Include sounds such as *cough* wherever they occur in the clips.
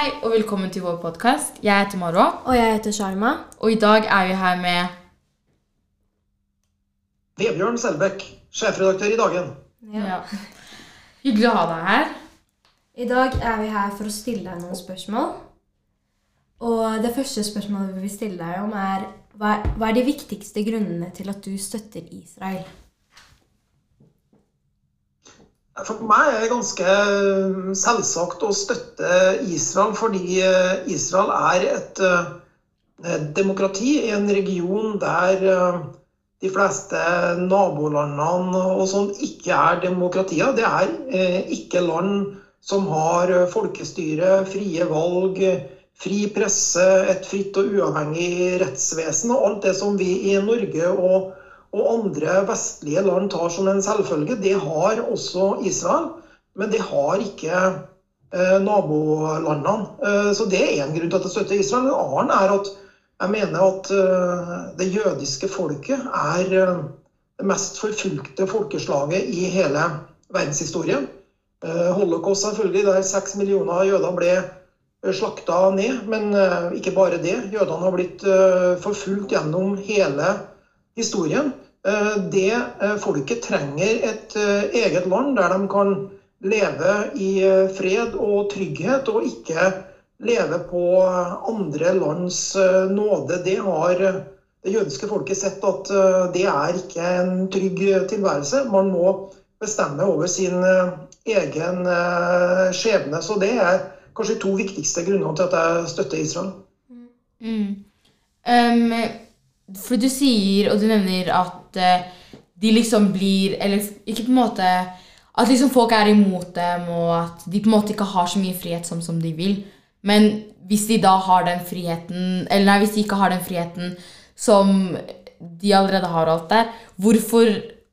Hei og velkommen til vår podkast. Jeg heter Marwa, Og jeg heter Sharma. og i dag er vi her med Vebjørn Selbekk, sjefredaktør i Dagen. ja. Hyggelig å ha deg her. I dag er vi her for å stille deg noen spørsmål. Og det første spørsmålet vi vil stille deg om, er hva er de viktigste grunnene til at du støtter Israel? For meg er det ganske eh, selvsagt å støtte Israel, fordi eh, Israel er et eh, demokrati i en region der de fleste nabolandene og sånn ikke er demokratier. Det er ikke land som har folkestyre, frie valg, fri presse, et fritt og uavhengig rettsvesen og alt det som vi i Norge og og andre vestlige land tar som en selvfølge. Det har også Israel, men det har ikke eh, nabolandene. Eh, så det er en grunn til at jeg støtter Israel. En annen er at jeg mener at eh, det jødiske folket er det mest forfulgte folkeslaget i hele verdenshistorien. Holocaust selvfølgelig, der seks millioner jøder ble slakta ned. Men ikke bare det. Jødene har blitt forfulgt gjennom hele historien. Eh, Det eh, folket trenger et eh, eget land der de kan leve i fred og trygghet, og ikke leve på andre lands nåde. Det har det jødiske folket sett at det er ikke en trygg tilværelse. Man må bestemme over sin egen skjebne. Så det er kanskje to viktigste grunnene til at jeg støtter Israel. Mm. Um, for du sier, og du nevner at eh, de liksom blir Eller ikke på en måte At liksom folk er imot dem, og at de på en måte ikke har så mye frihet som, som de vil. Men hvis de da har den friheten Eller nei, hvis de ikke har den friheten som de allerede har alt der, hvorfor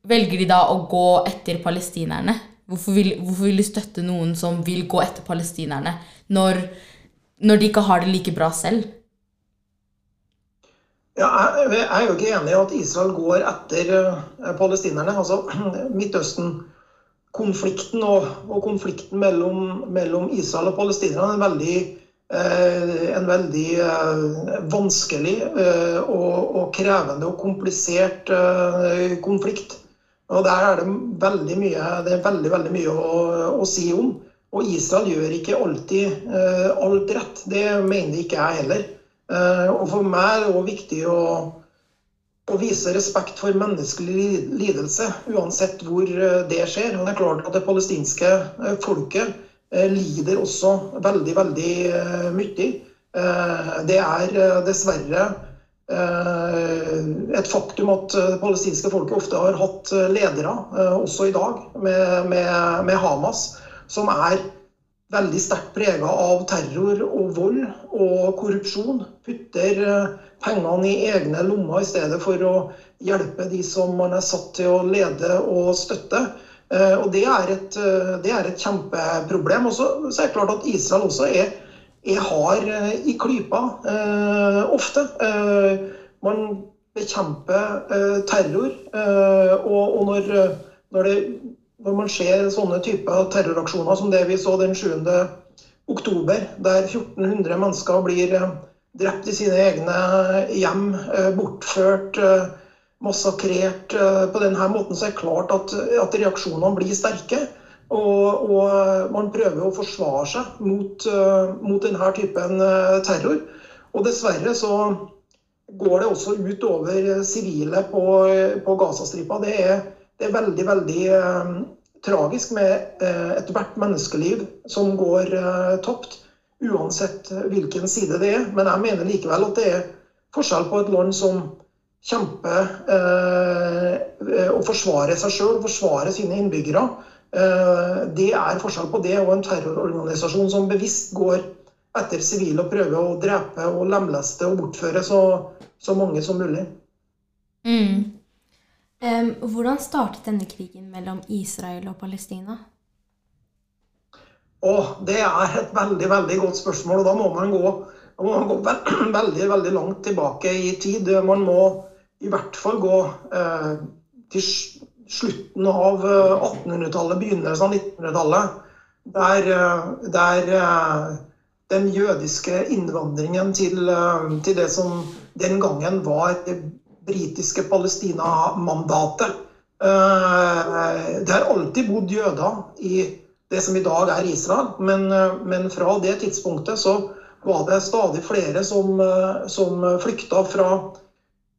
velger de da å gå etter palestinerne? Hvorfor vil, hvorfor vil de støtte noen som vil gå etter palestinerne, når, når de ikke har det like bra selv? Ja, jeg, er jo ikke enig i at Israel går etter eh, palestinerne. Altså, *clears throat* Midtøsten-konflikten og, og konflikten mellom, mellom Israel og palestinerne er en veldig, eh, en veldig eh, vanskelig og, og krevende og komplisert konflikt. Og Der er det veldig mye, det er veldig, veldig mye å, å si om. Og Israel gjør ikke alltid alt rett. Det mener ikke jeg heller. Eh, og for meg er det også viktig å, å vise respekt for menneskelig lidelse, uansett hvor eh, det skjer. Og det er klart at det palestinske eh, folket lider også veldig, veldig mye. Det er dessverre et faktum at det palestinske folket ofte har hatt ledere, også i dag, med, med, med Hamas, som er veldig sterkt prega av terror og vold og korrupsjon. Putter eh, pengene i egne lommer i stedet for å hjelpe de som man er satt til å lede og støtte. Eh, Og Det er et, eh, det er et kjempeproblem. Og så er det klart at Israel også er, er hard i klypa eh, ofte. Eh, Man bekjemper eh, terror, og, og når, når det når man ser sånne typer terroraksjoner som det vi så den 7. oktober, der 1400 mennesker blir eh, drept i sine egne hjem, eh, bortført, eh, massakrert eh, på denne måten, så er det klart at, at reaksjonene blir sterke. Og, og man prøver å forsvare seg mot, eh, mot denne typen eh, terror. Og dessverre så går det også ut over sivile på, på Gazastripa. Det er, det er veldig, veldig eh, tragisk med eh, ethvert menneskeliv som går eh, tapt, uansett hvilken side det er. Men jeg mener likevel at det er forskjell på et land som kjemper eh, og forsvarer seg sjøl, forsvarer sine innbyggere. Eh, det er forskjell på det og en terrororganisasjon som bevisst går etter sivile og prøver å drepe og lemleste og bortføre så, så mange som mulig. Mm. Em, hvordan startet denne krigen mellom Israel og Palestina? Oh, det er et veldig veldig godt spørsmål. og Da må man gå, må man gå ve *clears throat* veldig veldig langt tilbake i tid. Man må i hvert fall gå eh, til slutten av eh, 1800-tallet, begynnelsen av 1900-tallet. Der, eh, der eh, den jødiske innvandringen til, til det som den gangen var britiske Palestina-mandatet. Det har alltid bodd jøder i det som i dag er Israel, men, men fra det tidspunktet så var det stadig flere som, som flykta fra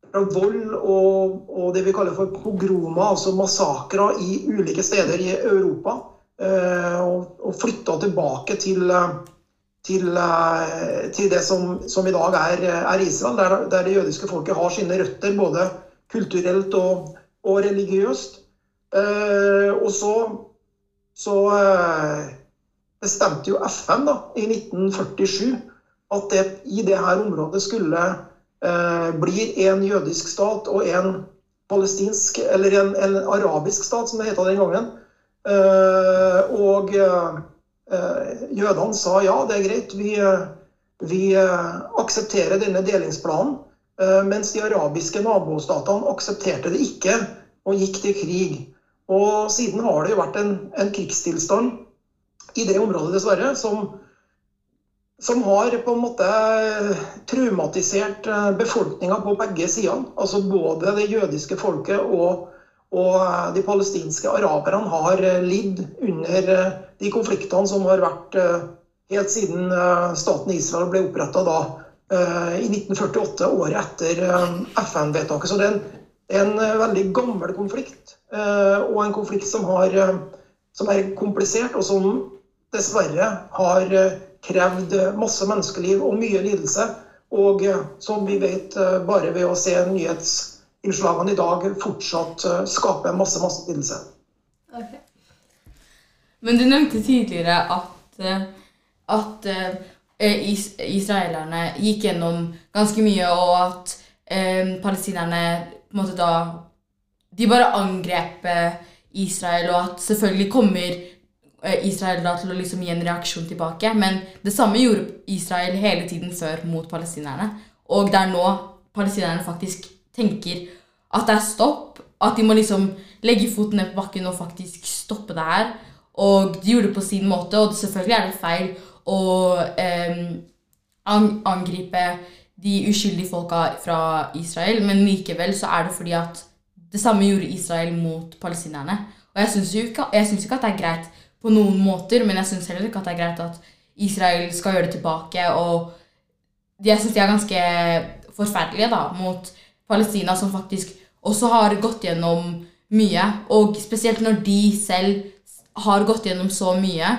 fra vold og, og, det vi kaller for pogromer, altså massakrer i ulike steder i Europa. Eh, og, og flytta tilbake til, til, eh, til det som, som, i dag er, er Israel, der, der, det jødiske folket har sine røtter både kulturelt og, og religiøst. Eh, og så, så bestemte jo FN da, i 1947 at det, i det her området skulle Eh, bli en jødisk stat og en palestinsk, eller en, en arabisk stat, som det het den gangen. Eh, og eh, jødene sa ja, det er greit, vi, vi aksepterer denne delingsplanen. Mens de arabiske nabostatene aksepterte det ikke og gikk til krig. Og siden har det jo vært en, en krigstilstand i det området, dessverre, som som har på en måte traumatisert eh, befolkninga på begge sider. Altså både det jødiske folket og, og de palestinske araberne har eh, lidd under eh, de konfliktene som har vært helt siden staten Israel ble oppretta i 1948, året etter FN-vedtaket. Så det er en, veldig gammel konflikt, og en konflikt som, har, som er komplisert, og som dessverre har krevd masse menneskeliv og mye lidelse. Og eh, som vi vet, eh, bare ved å se nyhetsinnslagene i dag, fortsatt eh, skaper masse, masse lidelse. Okay. Men du nevnte tidligere at, at is israelerne gikk gjennom ganske mye, og at eh, palestinerne på en måte da De bare angrep Israel, og at selvfølgelig kommer Eh, Israel da til å liksom gi en reaksjon tilbake. Men det samme gjorde Israel hele tiden før mot palestinerne. Og det er nå palestinerne faktisk tenker at det er stopp. At de må liksom legge foten ned på bakken og faktisk stoppe det her. Og de gjorde det på sin måte, og selvfølgelig er det feil å eh, angripe de uskyldige folka fra Israel, men likevel så er det fordi at det samme gjorde Israel mot palestinerne. Og jeg syns ikke, ikke at det er greit på noen måter, men jeg syns heller ikke at det er greit at Israel skal gjøre det tilbake. Og jeg syns de er ganske forferdelige da, mot Palestina, som faktisk også har gått gjennom mye. Og spesielt når de selv har gått gjennom så mye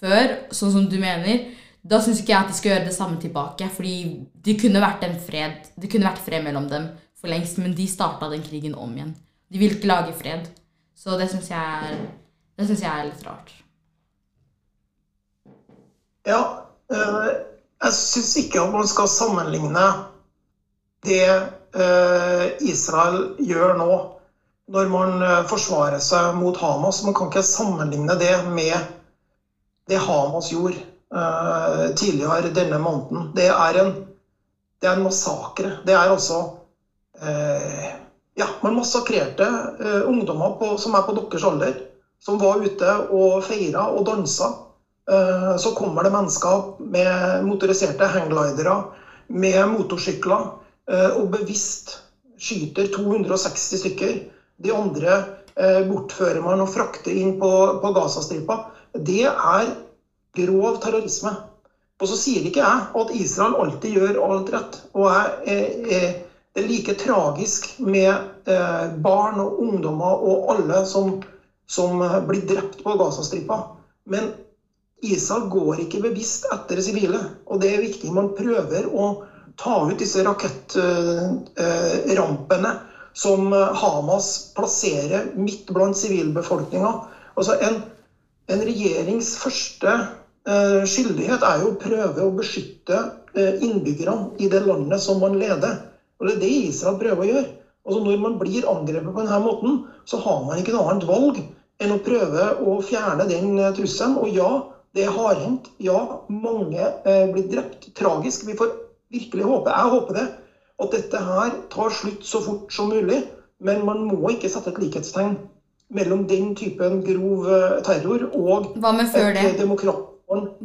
før, sånn som du mener, da syns ikke jeg at de skal gjøre det samme tilbake. Fordi det kunne vært en fred Det kunne vært fred mellom dem for lengst, men de starta den krigen om igjen. De vil ikke lage fred. Så det syns jeg, jeg er litt rart. Ja, eh, jeg syns ikke at man skal sammenligne det Israel gjør nå, når man eh, forsvarer seg mot Hamas. Man kan ikke sammenligne det med det Hamas gjorde tidligere denne måneden. Det er en, det er en massakre. Det er altså Ja, man massakrerte ungdommer på, som er på deres alder, som var ute og feira og dansa. Eh, så kommer det mennesker med motoriserte hangglidere, med motorsykler, eh, og bevisst skyter 260 stykker. De andre eh, bortfører man og frakter inn på, på Gazastripa. Det er grov terrorisme. Og så sier ikke jeg at Israel alltid gjør alt rett. Og jeg, det er like tragisk med barn og ungdommer og alle som, som blir drept på Gazastripa. Men Israel går ikke bevisst etter sivile. Og det er viktig. Man prøver å ta ut disse rakettrampene som Hamas plasserer midt blant sivilbefolkninga. Altså en, en, regjerings første uh, skyldighet er jo å prøve å beskytte innbyggerne i det landet som man leder. Og Det er det Israel prøver å gjøre. Altså Når man blir angrepet på denne måten, så har man ikke noe annet valg enn å prøve å fjerne den trusselen. Og ja, det er hardhendt. Ja, mange eh, blir drept. Tragisk. Vi får virkelig håpe, jeg håper det, at dette her tar slutt så fort som mulig. Men man må ikke sette et likhetstegn mellom den typen grov eh, terror og Hva med før det?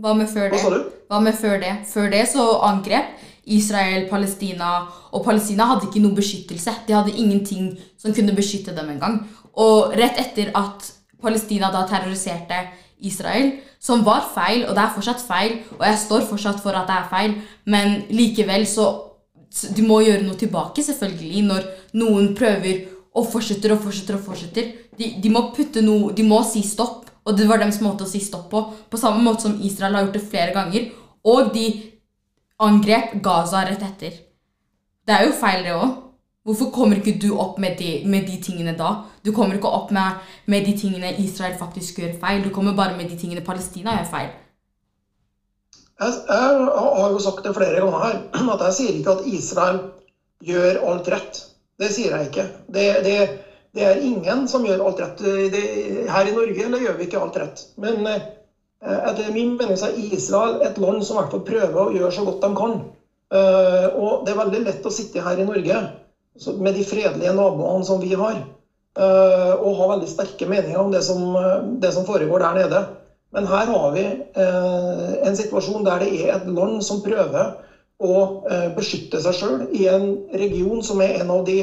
Hva med før det? sa du? Hva med før det? Før det så angrep Israel Palestina, og Palestina hadde ikke noe beskyttelse. De hadde ingenting som kunne beskytte dem engang. Og rett etter at Palestina da terroriserte Israel, som var feil, og det er fortsatt feil, og jeg står fortsatt for at det er feil, men likevel så De må gjøre noe tilbake, selvfølgelig, når noen prøver og fortsetter og fortsetter og fortsetter. De, de må putte noe De må si stopp, og det var deres måte å si stopp på. På samme måte som Israel har gjort det flere ganger. Og de angrep Gaza rett etter. Det er jo feil, det òg. Hvorfor kommer ikke du opp med de, med de tingene da? Du kommer ikke opp med, med de tingene Israel faktisk gjør feil. Du kommer bare med de tingene Palestina gjør feil. Jeg, jeg har jo sagt det flere ganger her, *clears throat* at jeg sier ikke at Israel gjør alt rett. Det sier jeg ikke. Det, det, det er ingen som gjør alt rett. Det, her i Norge eller gjør vi ikke alt rett. Men eh, etter min mening er Israel et land som i hvert fall prøver å gjøre så godt de kan. Eh, og det er veldig lett å sitte her i Norge med de fredelige naboene som vi har, eh, og ha veldig sterke meninger om det som, det som foregår der nede. Men her har vi eh, en situasjon der det er et land som prøver å eh, beskytte seg sjøl i en region som er en av de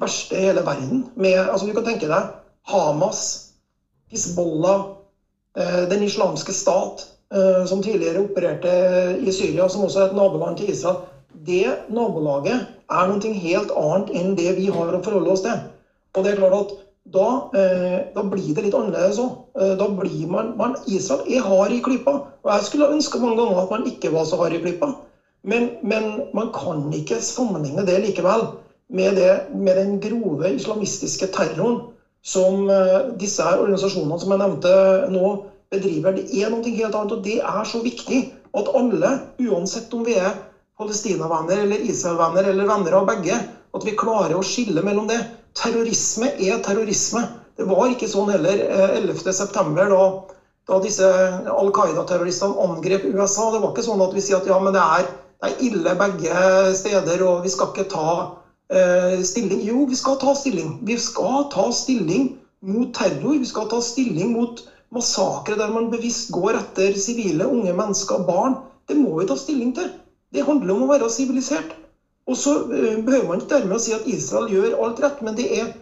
verste i hele verden. Med, altså du kan tenke deg Hamas, Hizbollah, eh, Den islamske stat, eh, som tidligere opererte i Syria, som også er et naboland til Israel. Det nabolaget er noe helt annet enn det vi har å forholde oss til. Og det er klart at da, eh, da blir det litt annerledes òg. Eh, da blir man, man Israel er hard i klypa. Og jeg skulle ønske mange ganger at man ikke var så hard i klypa. Men, men man kan ikke sammenligne det likevel med, det, med den grove islamistiske terroren som eh, disse organisasjonene som jeg nevnte nå, bedriver. Det er noe helt annet, og det er så viktig at alle, uansett om vi er palestinavenner eller Israel-venner eller venner av begge, at vi klarer å skille mellom det. Terrorisme er terrorisme. Det var ikke sånn heller eh, 11.9. da, da disse Al Qaida-terroristene angrep USA. Det var ikke sånn at vi sier at ja, men det er, det er ille begge steder, og vi skal ikke ta eh, stilling. Jo, vi skal ta stilling. Vi skal ta stilling mot terror. Vi skal ta stilling mot massakre der man bevisst går etter sivile, unge mennesker, barn. Det må vi ta stilling til. Det handler om å være sivilisert. Og så eh, behøver man ikke dermed å si at Israel gjør alt rett, men det er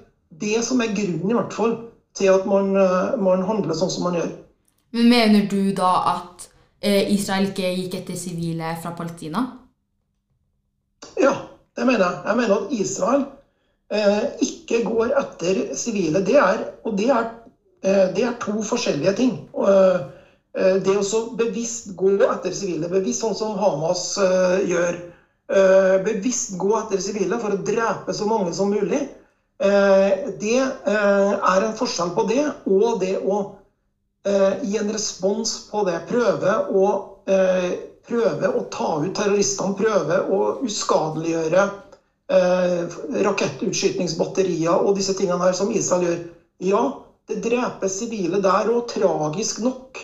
det som er grunnen i hvert fall til at man, eh, man handler sånn som man gjør. Men mener du da at eh, Israel ikke gikk etter sivile fra Palestina? Ja, det mener jeg. Jeg mener at Israel eh, ikke går etter sivile. Det er, og det er, eh, det er to forskjellige ting. Og, eh, det å så bevisst gå etter sivile, bevisst sånn som Hamas eh, gjør, eh, bevisst gå etter sivile for å drepe så mange som mulig, eh, det eh, er en forskjell på det og det å eh, gi en respons på det. Prøve å, eh, prøve å ta ut terroristene, prøve å uskadeliggjøre eh, rakettutskytningsbatterier og disse tingene her som Israel gjør. Ja, det dreper sivile der òg, tragisk nok.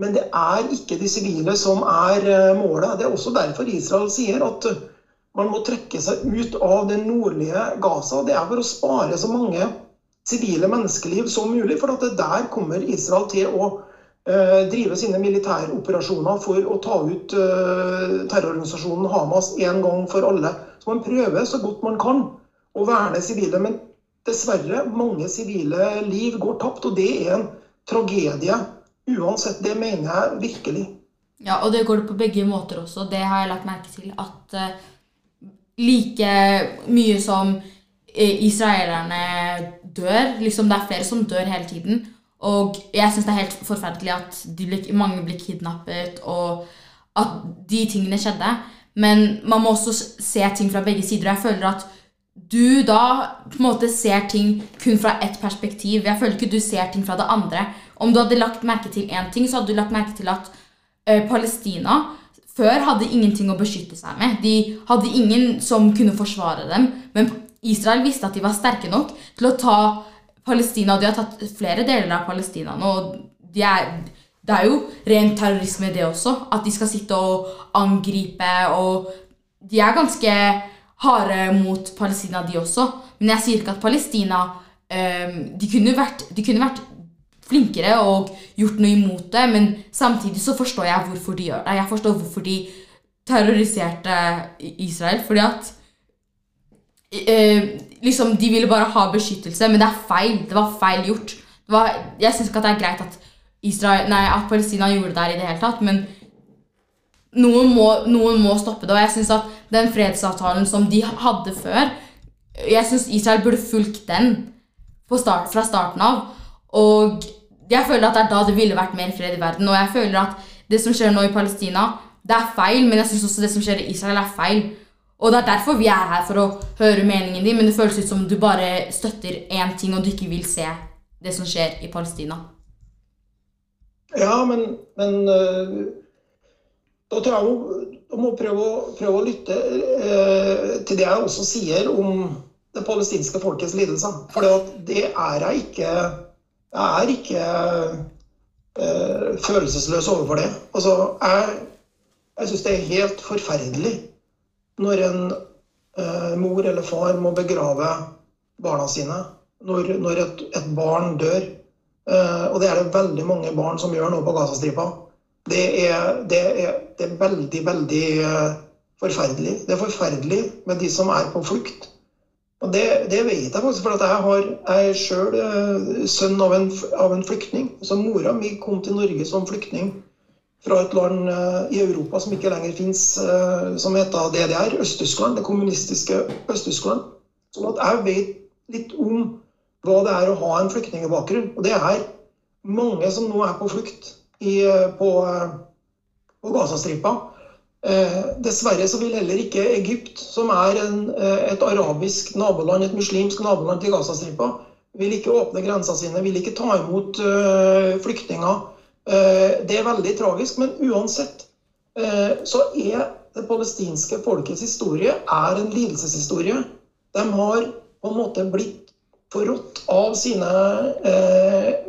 Men det er ikke de sivile som er eh, målet. Det er også derfor Israel sier at eh, man må trekke seg ut av det nordlige Gaza. Det er for å spare så mange sivile menneskeliv som mulig. For at der kommer Israel til å eh, drive sine militæroperasjoner for å ta ut terrororganisasjonen Hamas en gang for alle. Så man prøver så godt man kan å verne sivile. Men dessverre, mange sivile liv går tapt, og det er en tragedie. Uansett, det mener jeg virkelig. Ja, og det går det på begge måter også. Det har jeg lagt merke til. At uh, like mye som eh, israelerne dør liksom Det er flere som dør hele tiden. Og jeg syns det er helt forferdelig at blir, mange blir kidnappet, og at de tingene skjedde. Men man må også se ting fra begge sider. og Jeg føler at du da på en måte ser ting kun fra ett perspektiv. Jeg føler ikke du ser ting fra det andre. Om du hadde lagt merke til én ting, så hadde du lagt merke til at ø, Palestina før hadde ingenting å beskytte seg med. De hadde ingen som kunne forsvare dem. Men Israel visste at de var sterke nok til å ta Palestina. De har tatt flere deler av Palestina nå. De er, det er jo ren terrorisme, det også. At de skal sitte og angripe. Og de er ganske harde mot Palestina, de også. Men jeg sier ikke at Palestina eh, de, kunne vært, de kunne vært flinkere og gjort noe imot det, men samtidig så forstår jeg hvorfor de gjør det. Jeg forstår hvorfor de terroriserte Israel, fordi at eh, liksom, De ville bare ha beskyttelse, men det er feil. Det var feil gjort. Var, jeg syns ikke at det er greit at, Israel, nei, at Palestina gjorde det der i det hele tatt, men noen må, noen må stoppe det. Og jeg syns at den fredsavtalen som de hadde før Jeg syns Israel burde fulgt den start, fra starten av. Og jeg føler at det er da det ville vært mer fred i verden. Og jeg føler at det som skjer nå i Palestina, det er feil, men jeg syns også det som skjer i Israel, er feil. Og det er derfor vi er her, for å høre meningen din, men det føles ut som du bare støtter én ting, og du ikke vil se det som skjer i Palestina. Ja, men, men da tror jeg man må prøve å, prøve å lytte eh, til det jeg også sier om det palestinske folkets lidelser. For det er jeg ikke Jeg er ikke eh, følelsesløs overfor det. Altså, jeg, jeg syns det er helt forferdelig når en eh, mor eller far må begrave barna sine. Når, når et, et, barn dør. Uh, og det er det veldig mange barn som gjør nå på Gazastripa. Det er, det, er, det er veldig, veldig forferdelig. Det er forferdelig med de som er på flukt. Og det, det, vet jeg faktisk, for jeg, har, jeg er sjøl uh, sønn av en, av en, flyktning. Så Mora mi kom til Norge som flyktning fra et land uh, i Europa som ikke lenger fins, som heter DDR, Øst-Tyskland. Det kommunistiske Øst-Tyskland. Sånn at jeg vet litt om hva det er å ha en flyktningbakgrunn. Og det er mange som nå er på flukt i, på, på Gazastripa. Eh, dessverre så vil heller ikke Egypt, som er en, eh, et arabisk naboland, et muslimsk naboland til Gazastripa, vil ikke åpne grensene sine, vil ikke ta imot uh, flyktninger. Det er veldig tragisk, men uansett så er det palestinske folkets historie er en lidelseshistorie. De har på en måte blitt forrådt av sine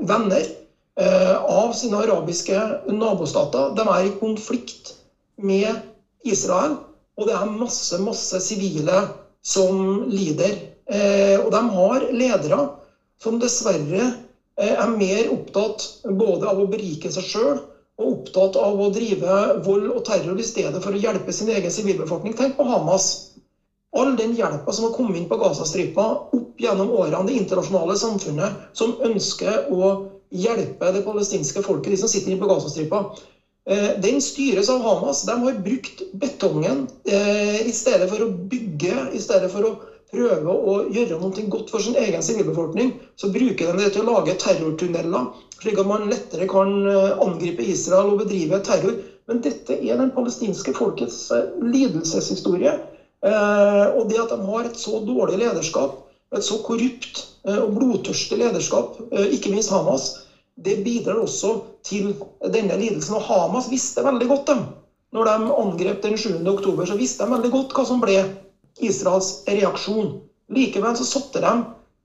venner, av sine arabiske nabostater. De er i konflikt med Israel. Og det er masse, masse sivile som lider. Eh, og de har ledere som dessverre eh, er mer opptatt både av å berike seg sjøl og opptatt av å drive vold og terror i stedet for å hjelpe sin egen sivilbefolkning. Tenk på Hamas. All den hjelpa som har kommet inn på Gazastripa opp gjennom årene, det internasjonale samfunnet som ønsker å hjelpe det palestinske folket, de som sitter på Gazastripa. Eh, den styres av Hamas. De har brukt betongen eh, i stedet for å bygge, i stedet for å prøve å gjøre noe godt for sin egen sivilbefolkning. Så bruker de det til å lage terrortunneler, slik at man lettere kan eh, angripe Israel og bedrive terror. Men dette er den palestinske folkets lidelseshistorie. Og det at de har et så dårlig lederskap, et så korrupt og blodtørstig lederskap, ikke minst Hamas, det bidrar også til denne lidelsen. Og Hamas visste veldig godt dem. Når de angrep den 7. oktober, så visste de veldig godt hva som ble Israels reaksjon. Likevel så satte de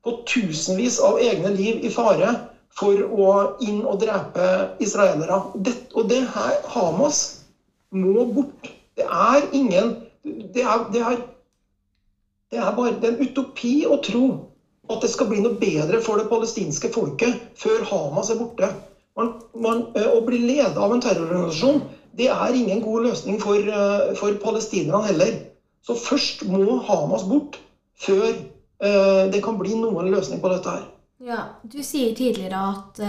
på tusenvis av egne liv i fare for å inn og drepe israelere. Og det her, Hamas må bort. Det er ingen Det er, det er, det er bare en utopi å tro at det skal bli noe bedre for det palestinske folket før Hamas er borte. Man, man, å bli ledet av en terrororganisasjon det er ingen god løsning for, for palestinerne heller. Så først må Hamas bort før det kan bli noen løsning på dette her. Ja, Du sier tidligere at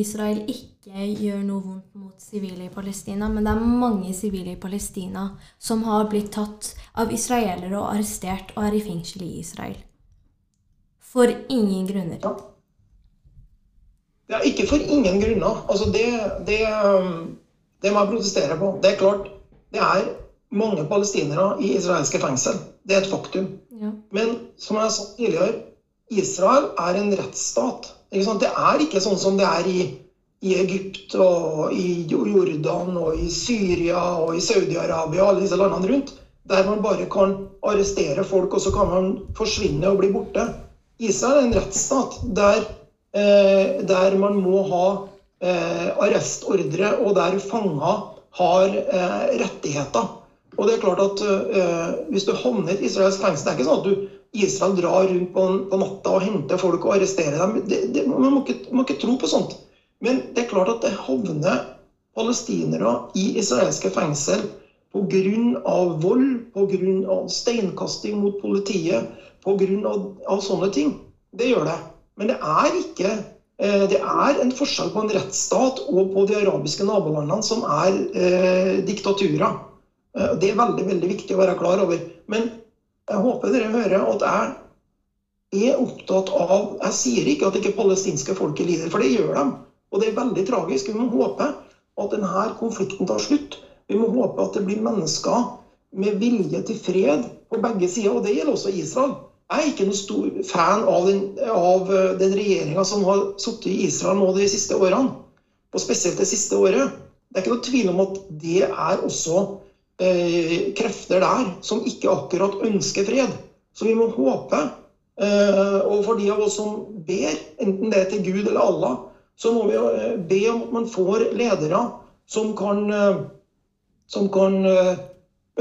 Israel ikke gjør noe vondt mot sivile i Palestina, men det er mange sivile i Palestina som har blitt tatt av israelere og arrestert og er i fengsel i Israel. For ingen grunner. Ja. ja ikke for ingen grunner. Altså det, det, um, det, må jeg protestere på. Det er klart, det er mange palestinere i israelske fengsel. Det er et faktum. Ja. Men som jeg sa tidligere, Israel er en rettsstat. Det er ikke sånn som det er i, i Egypt og i Jordan og i Syria og i Saudi-Arabia og alle disse landene rundt. Der man bare kan arrestere folk, og så kan man forsvinne og bli borte. Israel er en rettsstat der, eh, der man må ha eh, arrestordre, og der fanger har eh, rettigheter. Og det er klart at Hvis du havner i israelsk fengsel Det er ikke sånn at du, Israel drar rundt på, på natta og henter folk og arresterer dem. Det, det, man, må ikke, må ikke tro på sånt. Men det er klart at det havner palestinere i israelske fengsel pga. vold, pga. steinkasting mot politiet, pga. sånne ting. Det gjør det. Men det er ikke eh, det er en forskjell på en rettsstat og på de arabiske nabolandene, som er eh, diktaturer. Eh, det er veldig veldig viktig å være klar over. Men jeg håper dere hører at jeg er opptatt av Jeg sier ikke at ikke palestinske folket lider, for det gjør de. Og det er veldig tragisk. Vi må håpe at denne konflikten tar slutt. Vi må håpe at det blir mennesker med vilje til fred på begge sider, og det gjelder også Israel. Jeg er ikke noen stor fan av den, av eh, den regjeringa som har sittet i Israel nå de siste årene, og spesielt det siste året. Det er ikke noe tvil om at det er også eh, krefter der som ikke akkurat ønsker fred. Så vi må håpe, eh, og for de av oss som ber, enten det er til Gud eller Allah, så må vi eh, be om at man får ledere som kan eh, som kan eh,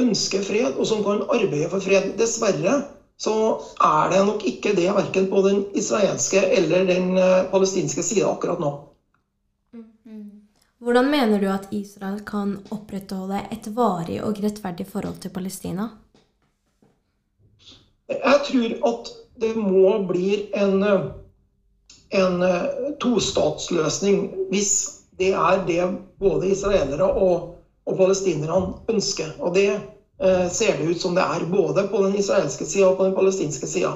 ønske fred, og som kan arbeide for fred. Dessverre så er det nok ikke det verken på den israelske eller den palestinske sida akkurat nå. Hvordan mener du at Israel kan opprettholde et varig og rettferdig forhold til Palestina? Jeg tror at det må bli en, en tostatsløsning hvis det er det både israelere og og palestinerne ønsker. Og det eh, ser det ut som det er, både på den israelske sida og på den palestinske sida.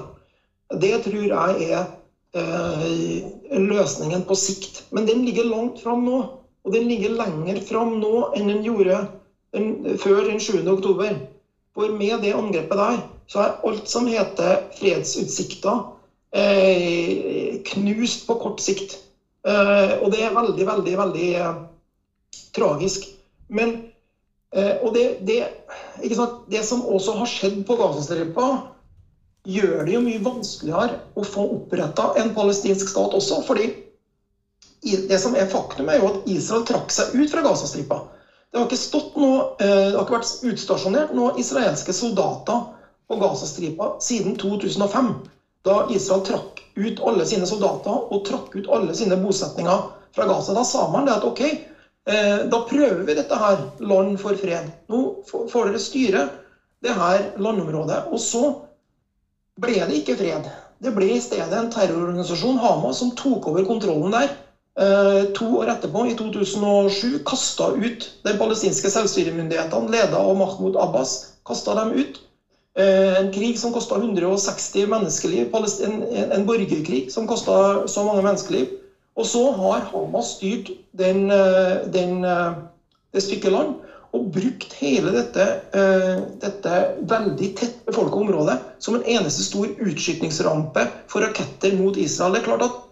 Det tror jeg er eh, løsningen på sikt. Men den ligger langt fram nå. Og den ligger lenger fram nå enn den gjorde den, før den 7. oktober. For med det angrepet der, så er alt som heter fredsutsikter, eh, knust på kort sikt. Eh, og det er veldig, veldig, veldig eh, tragisk. Men, eh, og det, det, det, som også har skjedd på Gazastripa, gjør det jo mye vanskeligere å få oppretta en palestinsk stat også. fordi det som er faktum, er jo at Israel trakk seg ut fra Gazastripa. Det har ikke stått noe, eh, det har ikke vært utstasjonert noen israelske soldater på Gazastripa siden 2005. Da Israel trakk ut alle sine soldater og trakk ut alle sine bosetninger fra Gaza. Da sa man det at OK, Eh, da prøver vi dette her, land for fred. Nå får dere styre det her landområdet. Og så ble det ikke fred. Det ble i stedet en terrororganisasjon, Hamas, som tok over kontrollen der. Eh, to år etterpå, i 2007, kasta ut de palestinske selvstyremyndighetene, leda av Mahmoud Abbas, kasta dem ut. Eh, en krig som kosta 160 menneskeliv. En, en borgerkrig som kosta så mange menneskeliv. Og så har Hamas styrt den, eh, den, det stykket land og brukt hele dette, dette veldig tett befolka området som en eneste stor utskytningsrampe for raketter mot Israel. Det er klart at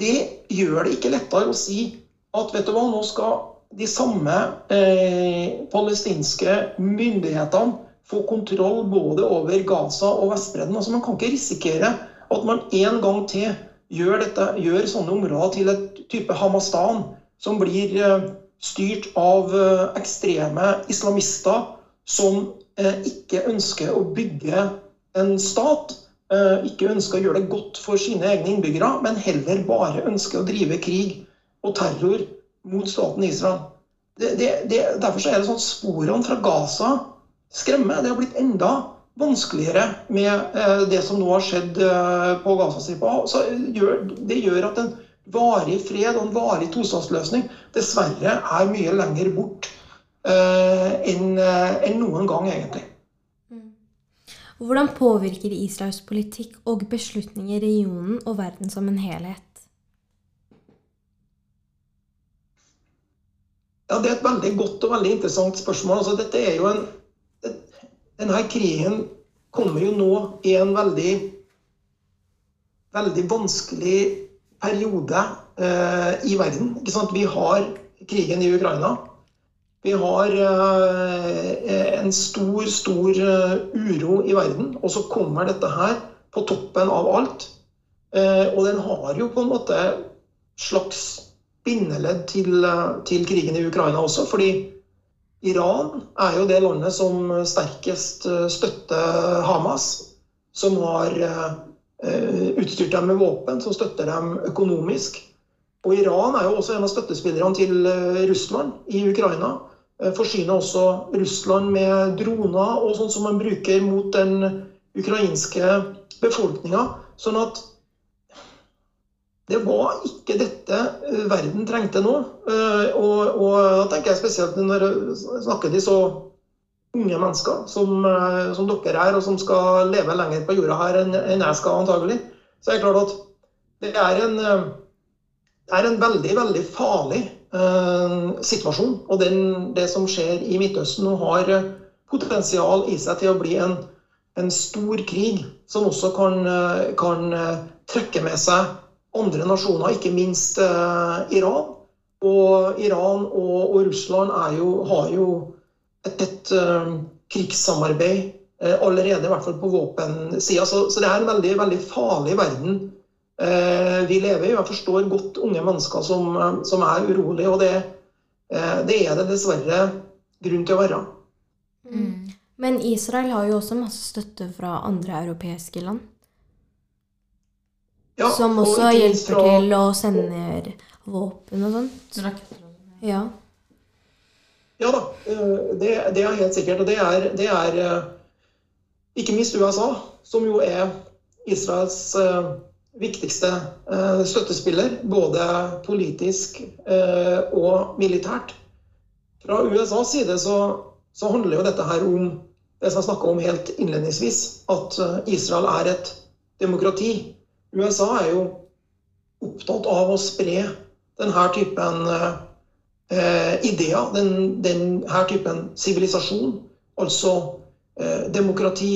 det gjør det ikke lettere å si at vet du hva, nå skal de samme eh, palestinske myndighetene få kontroll både over Gaza og Vestbredden. Altså, man kan ikke risikere at man en gang til gjør, dette, gjør sånne områder til et type Hamastan, som blir eh, styrt av eh, ekstreme islamister som eh, ikke ønsker å bygge en stat. Ikke ønsker å gjøre det godt for sine egne innbyggere, men heller bare ønsker å drive krig og terror mot staten Israel. Det, det, det, derfor er det sånn at sporene fra Gaza skremmer. Det har blitt enda vanskeligere med eh, det som nå har skjedd eh, på Gazastripa. Det gjør at en varig fred og en varig tostatsløsning dessverre er mye lenger bort eh, enn noen gang, egentlig. Mm. Hvordan påvirker Israels politikk og beslutninger regionen og verden som en helhet? Ja, Det er et veldig godt og veldig interessant spørsmål. Altså, dette er jo en denne krigen kommer jo nå i en veldig, veldig vanskelig periode eh, i verden. Vi har krigen i Ukraina. Vi har eh, en stor, stor uh, uro i verden. Og så kommer dette her på toppen av alt. Eh, og den har jo på en måte slags bindeledd til, til krigen i Ukraina også. fordi Iran er jo det landet som sterkest eh, støtter Hamas. som har utstyrt dem med våpen, som støtter dem økonomisk. Og Iran er jo også en av støttespillerne til Russland i Ukraina. Forsyner også Russland med droner og sånt som man bruker mot den ukrainske befolkninga. Sånn at det var ikke dette eh, verden trengte nå. Eh, og, og da tenker jeg spesielt når jeg snakker til så unge mennesker som, eh, som, dere er, og som skal leve lenger på jorda her enn jeg skal antagelig. Så er det klart at det er en, det er en veldig, veldig farlig uh, situasjon. Og den, det som skjer i Midtøsten nå, har potensial i seg til å bli en, en stor krig som også kan, kan trekke med seg andre nasjoner, ikke minst eh, Iran. Og Iran og, og Russland jo, har jo et tett eh, krigssamarbeid eh, allerede, i hvert fall på våpensida. Så, så, det er en veldig, veldig farlig verden eh, vi lever i. Jeg forstår godt unge mennesker som, eh, som er urolige, og det, eh, det, er det dessverre grunn til å være. Mm. Men Israel har jo også masse støtte fra andre europeiske land. Ja, som også hjelper fra... til og sender våpen og sånt. Ja. Ja da, eh, det, det, er helt sikkert. Og det er, det er, eh, ikke minst USA, som jo er Israels eh, viktigste støttespiller, både politisk og militært. Fra USAs side så, så handler jo dette her om det som jeg snakka om helt innledningsvis, at Israel er et demokrati USA er jo opptatt av å spre denne typen eh, ideer, den, denne typen sivilisasjon. Altså eh, demokrati,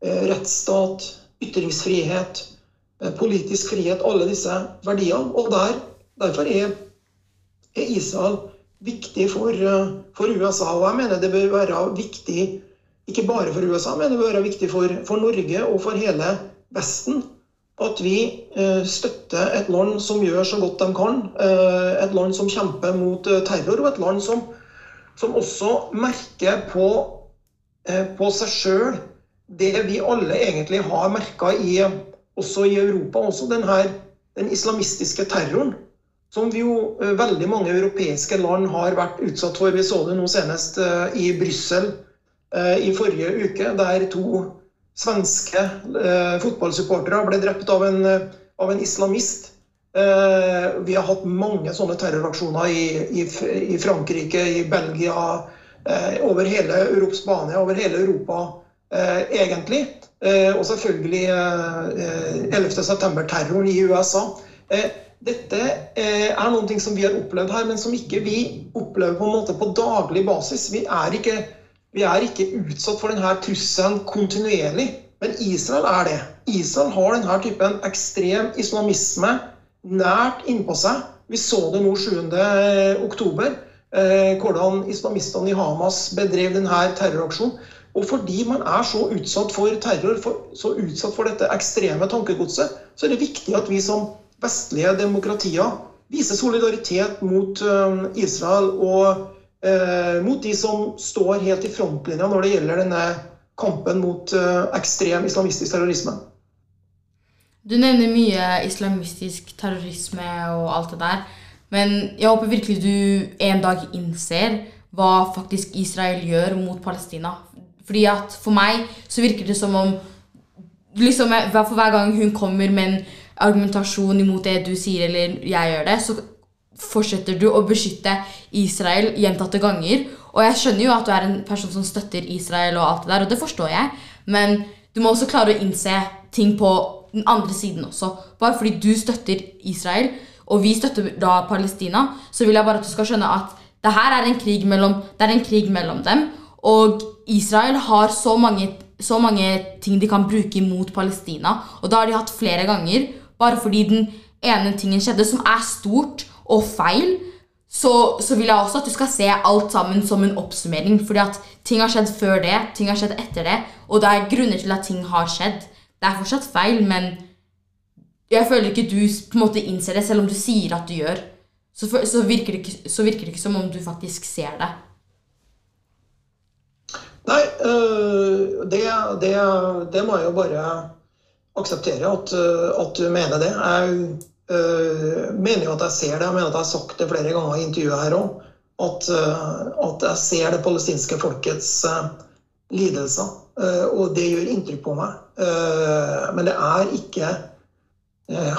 eh, rettsstat, ytringsfrihet, eh, politisk frihet. Alle disse verdiene. Og der, derfor er, er, Israel viktig for, eh, for, USA. Og jeg mener det bør være viktig ikke bare for USA, men det bør være viktig for, for Norge og for hele Vesten at vi eh, støtter et land som gjør så godt de kan. Eh, et land som kjemper mot eh, terror, og et land som, som også merker på, på seg sjøl det vi alle egentlig har merka også i Europa. Også denne, den islamistiske terroren. Som jo veldig mange europeiske land har vært utsatt for. Vi så det nå senest i Brussel i forrige uke, der to svenske eh, fotballsupportere ble drept av en, eh, av en islamist. Eh, vi har hatt mange sånne terroraksjoner i, i, i Frankrike, i Belgia, eh, over hele Europa, Spania, over hele Europa eh, egentlig. Eh, og selvfølgelig 11.9-terroren i USA. dette er noe som vi har opplevd her, men som ikke vi opplever på en måte på daglig basis. Vi er ikke vi er ikke utsatt for denne trusselen kontinuerlig, men Israel er det. Israel har denne typen ekstrem islamisme nært innpå seg. Vi så det nå 7.10, eh, hvordan islamistene i Hamas bedrev denne terroraksjonen. Og fordi man er så utsatt for terror, for, så utsatt for dette ekstreme tankegodset, så er det viktig at vi som vestlige demokratier viser solidaritet mot uh, Israel og eh, mot de som står helt i frontlinja når det gjelder denne kampen mot eh, ekstrem islamistisk terrorisme. Du nevner mye islamistisk terrorisme og alt det der. Men jeg håper virkelig du en dag innser hva faktisk Israel gjør mot Palestina. Fordi at For meg så virker det som om liksom, For hver gang hun kommer med en argumentasjon imot det du sier, eller jeg gjør det, så fortsetter du å beskytte Israel gjentatte ganger. Og jeg skjønner jo at du er en person som støtter Israel, og alt det der, og det forstår jeg. Men du må også klare å innse ting på den andre siden også. Bare fordi du støtter Israel, og vi støtter da Palestina, så vil jeg bare at du skal skjønne at det her er en krig mellom, det er en krig mellom dem. Og Israel har så mange, så mange ting de kan bruke mot Palestina. Og da har de hatt flere ganger, bare fordi den ene tingen skjedde, som er stort og feil, så, så, vil jeg også at du skal se alt sammen som en oppsummering. Fordi at ting har skjedd før det, ting har skjedd etter det, og det er grunner til at ting har skjedd. Det er fortsatt feil, men jeg føler ikke du på en måte innser det, selv om du sier at du gjør. Så, så, virker, det ikke, så virker det ikke som om du faktisk ser det. Nei, øh, det, det, det må jeg jo bare akseptere at, øh, at du mener det. Jeg øh, mener jo at jeg ser det. Jeg mener at jeg har sagt det flere ganger i intervjuet her òg. At, at jeg ser det palestinske folkets lidelser. og det gjør inntrykk på meg. Men det er ikke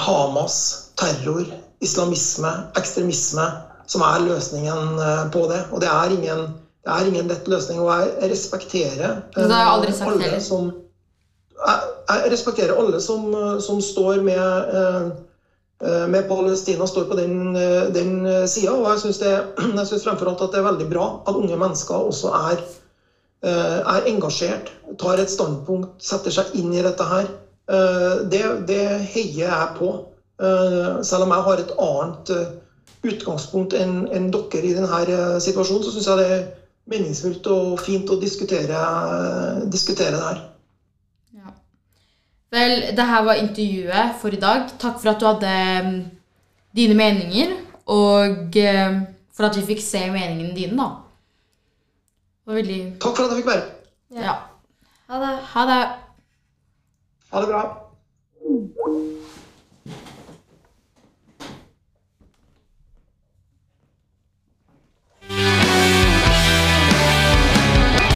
Hamas, terror, islamisme, ekstremisme som er løsningen på det. Og det er ingen, det er ingen lett løsning. Og jeg respekterer sagt alle heller. som jeg, jeg respekterer alle som, øh, som står med eh, med Palestina står på den, eh, den sida. Og jeg syns, *clears throat* fremfor alt at det er veldig bra at unge mennesker også er, eh, er engasjert, tar et standpunkt, setter seg inn i dette her. Eh, Det, det heier jeg på. Eh, Selv om jeg har et annet eh, utgangspunkt enn enn dere i denne eh, situasjonen, så syns jeg det er meningsfullt og fint å diskutere, diskutere det her. Ja. Vel, det her var intervjuet for i dag. Takk for at du hadde mm, dine meninger, og eh, for at vi fikk se meningene dine, da. Det var veldig Takk for at jeg fikk være Ja. Ja. Ha det. Ha det. Ha det bra.